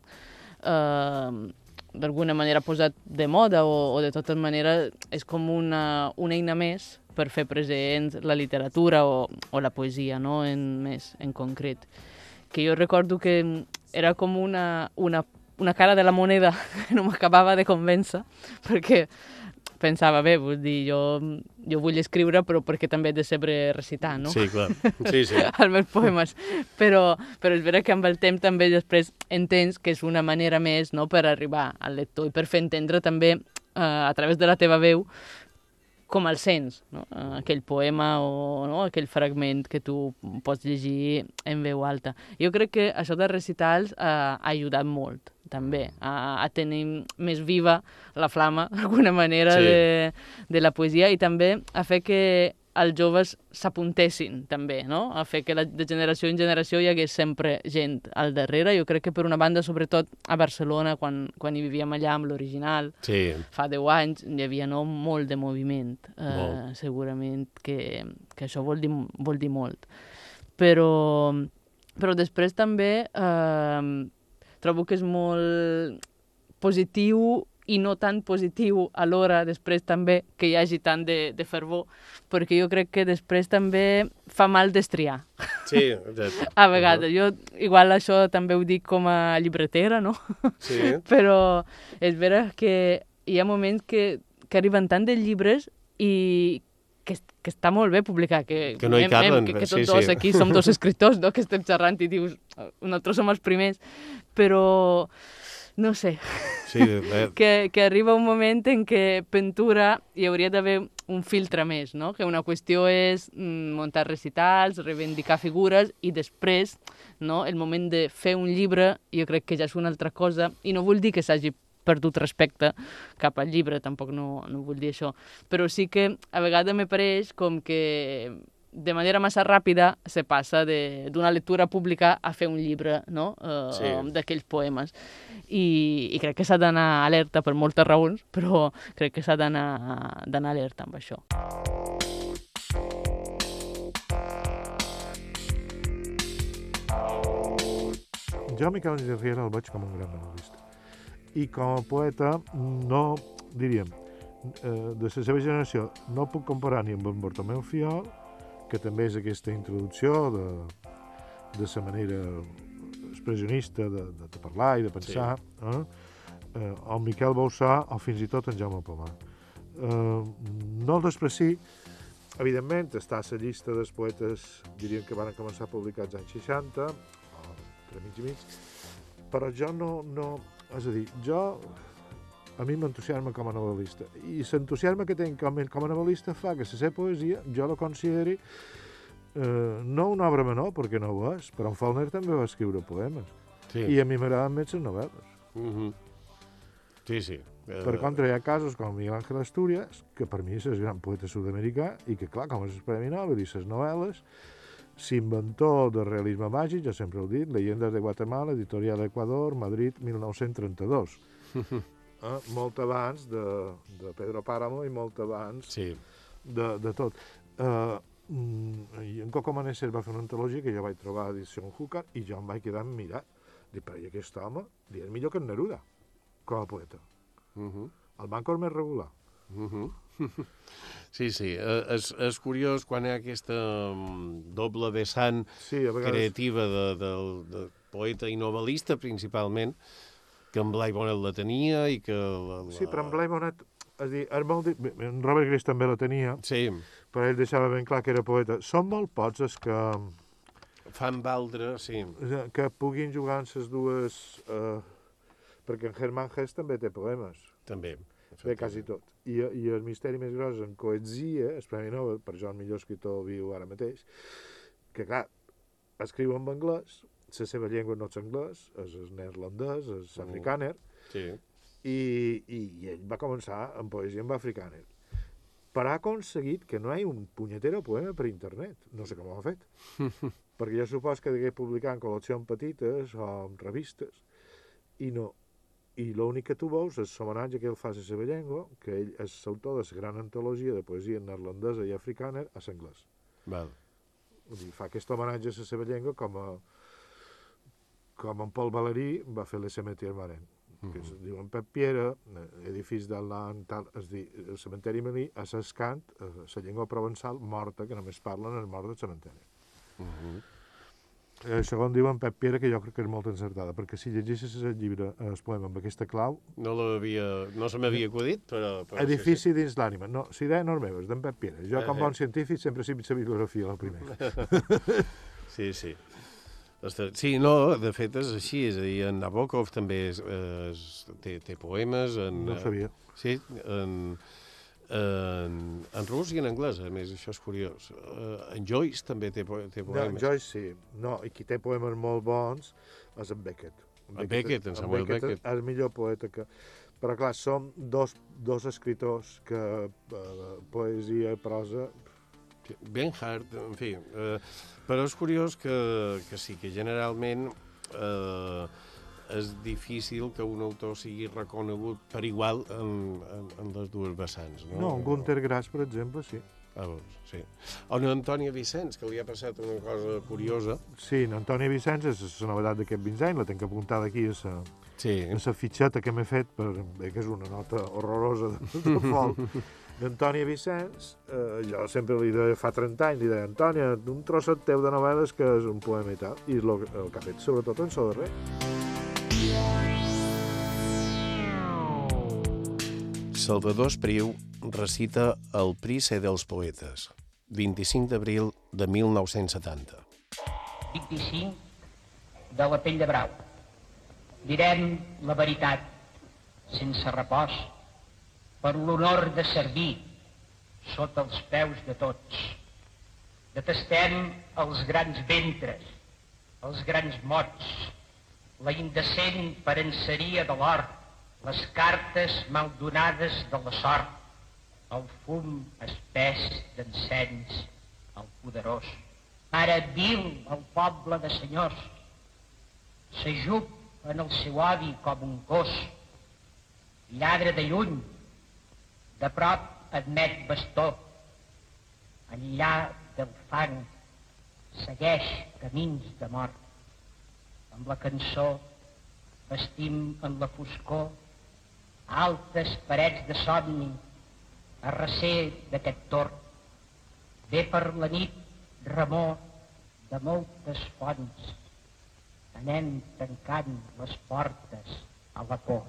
eh, d'alguna manera posat de moda o, o de totes maneres és com una, una eina més per fer present la literatura o, o la poesia, no? en, més en concret. Que jo recordo que era com una, una, una cara de la moneda que no m'acabava de convèncer, perquè pensava, bé, vull dir, jo, jo vull escriure, però perquè també he de saber recitar, no? Sí, clar. Sí, sí. Els meus poemes. Però, però és vera que amb el temps també després entens que és una manera més no, per arribar al lector i per fer entendre també eh, a través de la teva veu com el sents, no? Eh, aquell poema o no? aquell fragment que tu pots llegir en veu alta. Jo crec que això de recitals eh, ha ajudat molt, també, a, a tenir més viva la flama, d'alguna manera, Sí. de, de la poesia i també a fer que els joves s'apuntessin també, no? A fer que la, de generació en generació hi hagués sempre gent al darrere. Jo crec que per una banda, sobretot a Barcelona, quan, quan hi vivíem allà amb l'original, Sí. fa 10 anys, hi havia no, molt de moviment. Eh, Molt. segurament que, que això vol dir, vol dir molt. Però, però després també eh, trobo que és molt positiu i no tan positiu alhora després també que hi hagi tant de, de fervor, perquè jo crec que després també fa mal destriar. Sí, exacte. A vegades, jo igual això també ho dic com a llibretera, no? Sí. Però és vera que hi ha moments que, que arriben tant de llibres i que, que està molt bé publicar, que, Que no hi em- em- caben, que, que sí, tots dos sí. aquí som dos escriptors, no? que estem xerrant i dius, nosaltres som els primers, però no sé, Sí, eh, que, que arriba un moment en què pintura hi hauria d'haver un filtre més, no? que una qüestió és mm, muntar recitals, reivindicar figures i després no? el moment de fer un llibre jo crec que ja és una altra cosa i no vull dir que s'hagi perdut respecte cap al llibre, tampoc no, no vull dir això, però sí que a vegades me pareix com que de manera massa ràpida se passa de- d'una lectura pública a fer un llibre no? eh, Sí. d'aquells poemes. I, I crec que s'ha d'anar alerta per moltes raons, però crec que s'ha d'anar d'anar alerta amb això. Jo, Miquel Àngel Riera, el veig com un gran novel·lista. I com a poeta, no, diríem, eh, de la seva generació, no puc comparar ni amb en Bartomeu Fiol, que també és aquesta introducció de, de sa manera expressionista de, de, de parlar i de pensar, sí. eh? Eh, o Miquel Bauçà, o fins i tot en Jaume Pomar. Eh, no el despreci, evidentment, està a la llista dels poetes, diríem que van començar a publicar als anys 60, o entre mig i mig, però jo no, no... És a dir, jo... A mi m'entusiasma com a novel·lista. I l'entusiasme que tinc com, com a novel·lista fa que la seva poesia jo la consideri eh, no una obra menor, perquè no ho és, però en Faulkner també va escriure poemes. Sí. I a mi m'agraden més les novel·les. Mhm. Sí, sí. Eh, Per contra, hi ha casos com Miguel Ángel Asturias, que per mi és el gran poeta sud-americà, i que, clar, com és el Premi Nobel i les novel·les, s'inventor del realisme màgic, jo sempre ho he dit, Leyendas de Guatemala, Editorial Ecuador, Madrid, 1932. eh? Molt abans de, de Pedro Páramo i molt abans sí. de, de tot. Uh, I en Coco Manesser va fer una antologia que jo vaig trobar a edició Húcar i jo em vaig quedar mirat. Dic, però i aquest home li és millor que en Neruda, com a poeta. Uh -huh. El banco és més regular. Uh -huh. Sí, sí, eh, és, és curiós quan hi ha aquesta mm, doble vessant sí, vegades- creativa de, de, de poeta i novel·lista, principalment, que en Blai Bonet la tenia i que... La, la... Sí, però en Blai Bonet, és dir, és molt... En Robert Gris també la tenia, sí. però ell deixava ben clar que era poeta. Són molt pocs els que, Fan valdre, sí. que puguin jugar en les dues... Eh, perquè en Hermann Hesse també té poemes. També. Bé, quasi tot. I, I el misteri més gros en Coetzia, el Premi Nobel, per jo el millor escriptor viu ara mateix, que clar, escriu en anglès, la seva llengua no és anglès, és neerlandès, és Mm. africàner, Sí. i, i, i ell va començar en poesia en africàner. Però ha aconseguit que no hi hagi un punyetero poema per internet. No sé com ho ha fet. perquè jo supos que degué publicar en col·leccions petites o en revistes, i no. I l'únic que tu veus és l'homenatge que ell fa a la seva llengua, que ell és l'autor de la gran antologia de poesia neerlandesa i africana a l'anglès. Val. Dir, fa aquest homenatge a la seva llengua com a com en Paul Valéry va fer le Cemetier Marin, que es diu en Pep Piera, eh, edifici de l'any tal, es diu, el cementeri marí a s'escant, la llengua provençal morta, que només parlen els morts del cementeri. Uh -huh. El segon diu en Pep Piera, que jo crec que és molt encertada, perquè si llegeixes el llibre, eh, el poema amb aquesta clau, No, l'havia, no se m'havia acudit, però... però edifici dins l'ànima. No, si idea no és d'en Pep Piera. Jo, Eh, com eh. bon científic, sempre he la bibliografia, la primera. sí, sí. Sí, no, de fet és així, és a dir, en Nabokov també és, és, té, té poemes en... No sabia. Sí, en, en, en rus i en anglès, a més, això és curiós. Uh, en Joyce també té, té No, poemes. Joyce sí. No, i qui té poemes molt bons és en Beckett. En Beckett, en Samuel Beckett. És el millor poeta que... Però clar, som dos, dos escriptors que eh, poesia i prosa Sí, Ben Hart, en fi. Eh, però és curiós que, que sí, que generalment eh, és difícil que un autor sigui reconegut per igual en, en, en les dues vessants. No, No, en Gunter Grass, per exemple, sí. Ah, doncs, sí. O en Antònia Vicenç, que li ha passat una cosa curiosa. Sí, en Antoni Vicenç és la novetat d'aquest 20 anys, la tinc apuntada aquí a la, sí. a la fitxeta que m'he fet, per, bé, que és una nota horrorosa de, de. D'Antònia Vicenç, eh, jo sempre li deia, fa 30 anys, li deia, Antònia, un trosset teu de novel·les que és un poema i tal, i lo, el que ha fet, sobretot en so darrer. Salvador Espriu recita El Príce dels Poetes, 25 d'abril de 1970. 25 de la pell de brau. Direm la veritat, sense repòs, per l'honor de servir sota els peus de tots. Detestem els grans ventres, els grans mots, la indecent parenceria de l'or, les cartes maldonades de la sort, el fum espès d'encens, el poderós. Ara vil el poble de senyors, s'ajup en el seu avi com un cos, lladre de lluny, de prop admet bastó, enllà del fang segueix camins de mort. Amb la cançó vestim en la foscor altes parets de somni a recer d'aquest tort. Ve per la nit remor de moltes fonts. Anem tancant les portes a la por.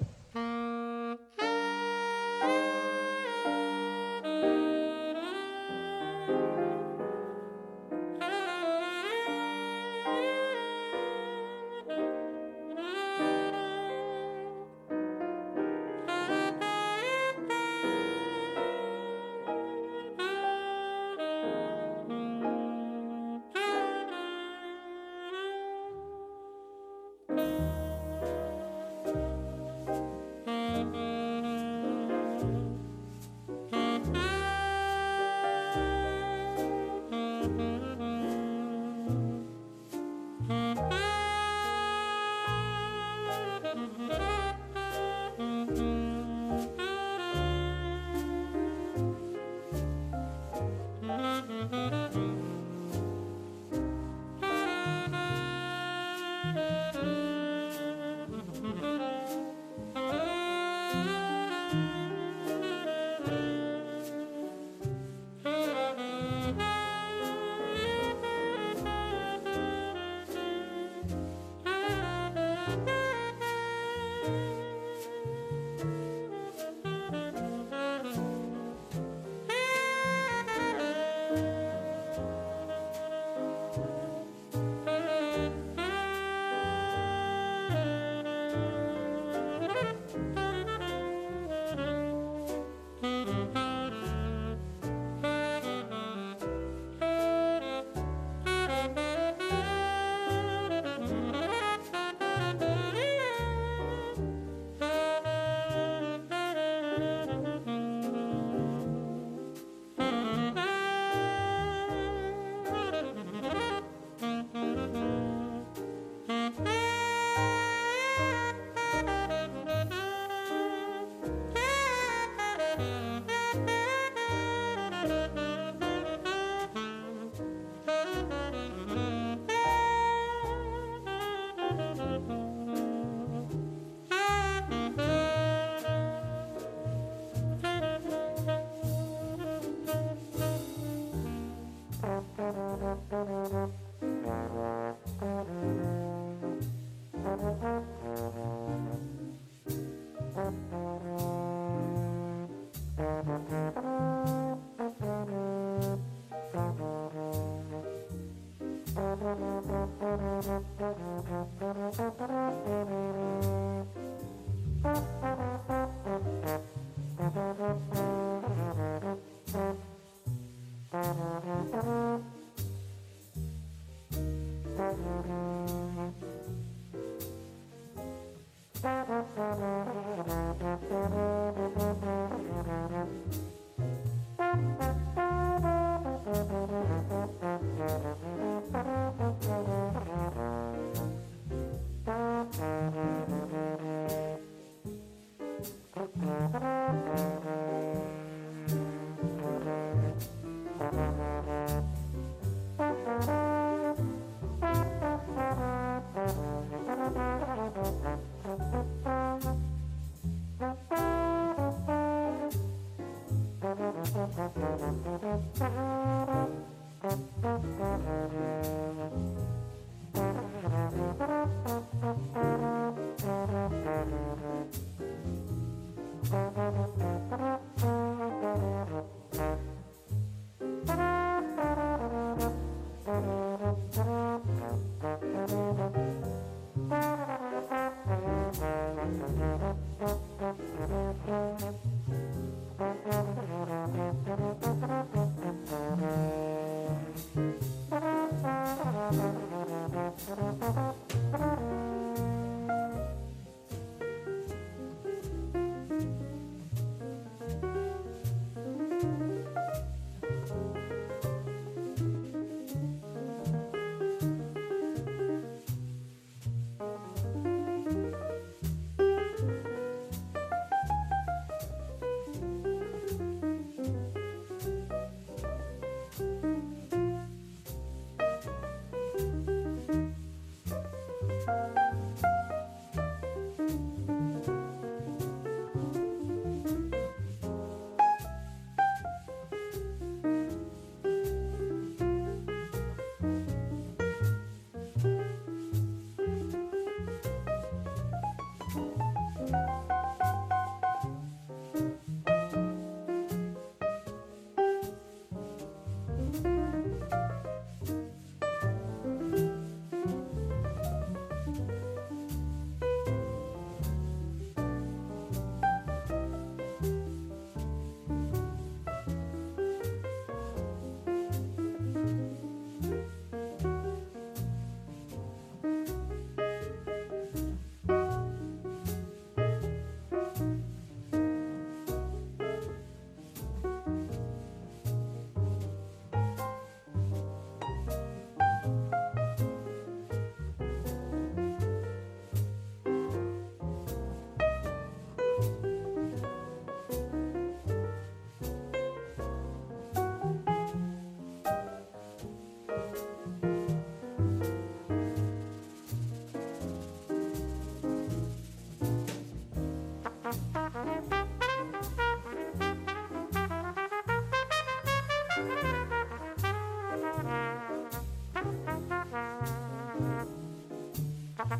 Mm-hmm.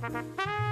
Bye.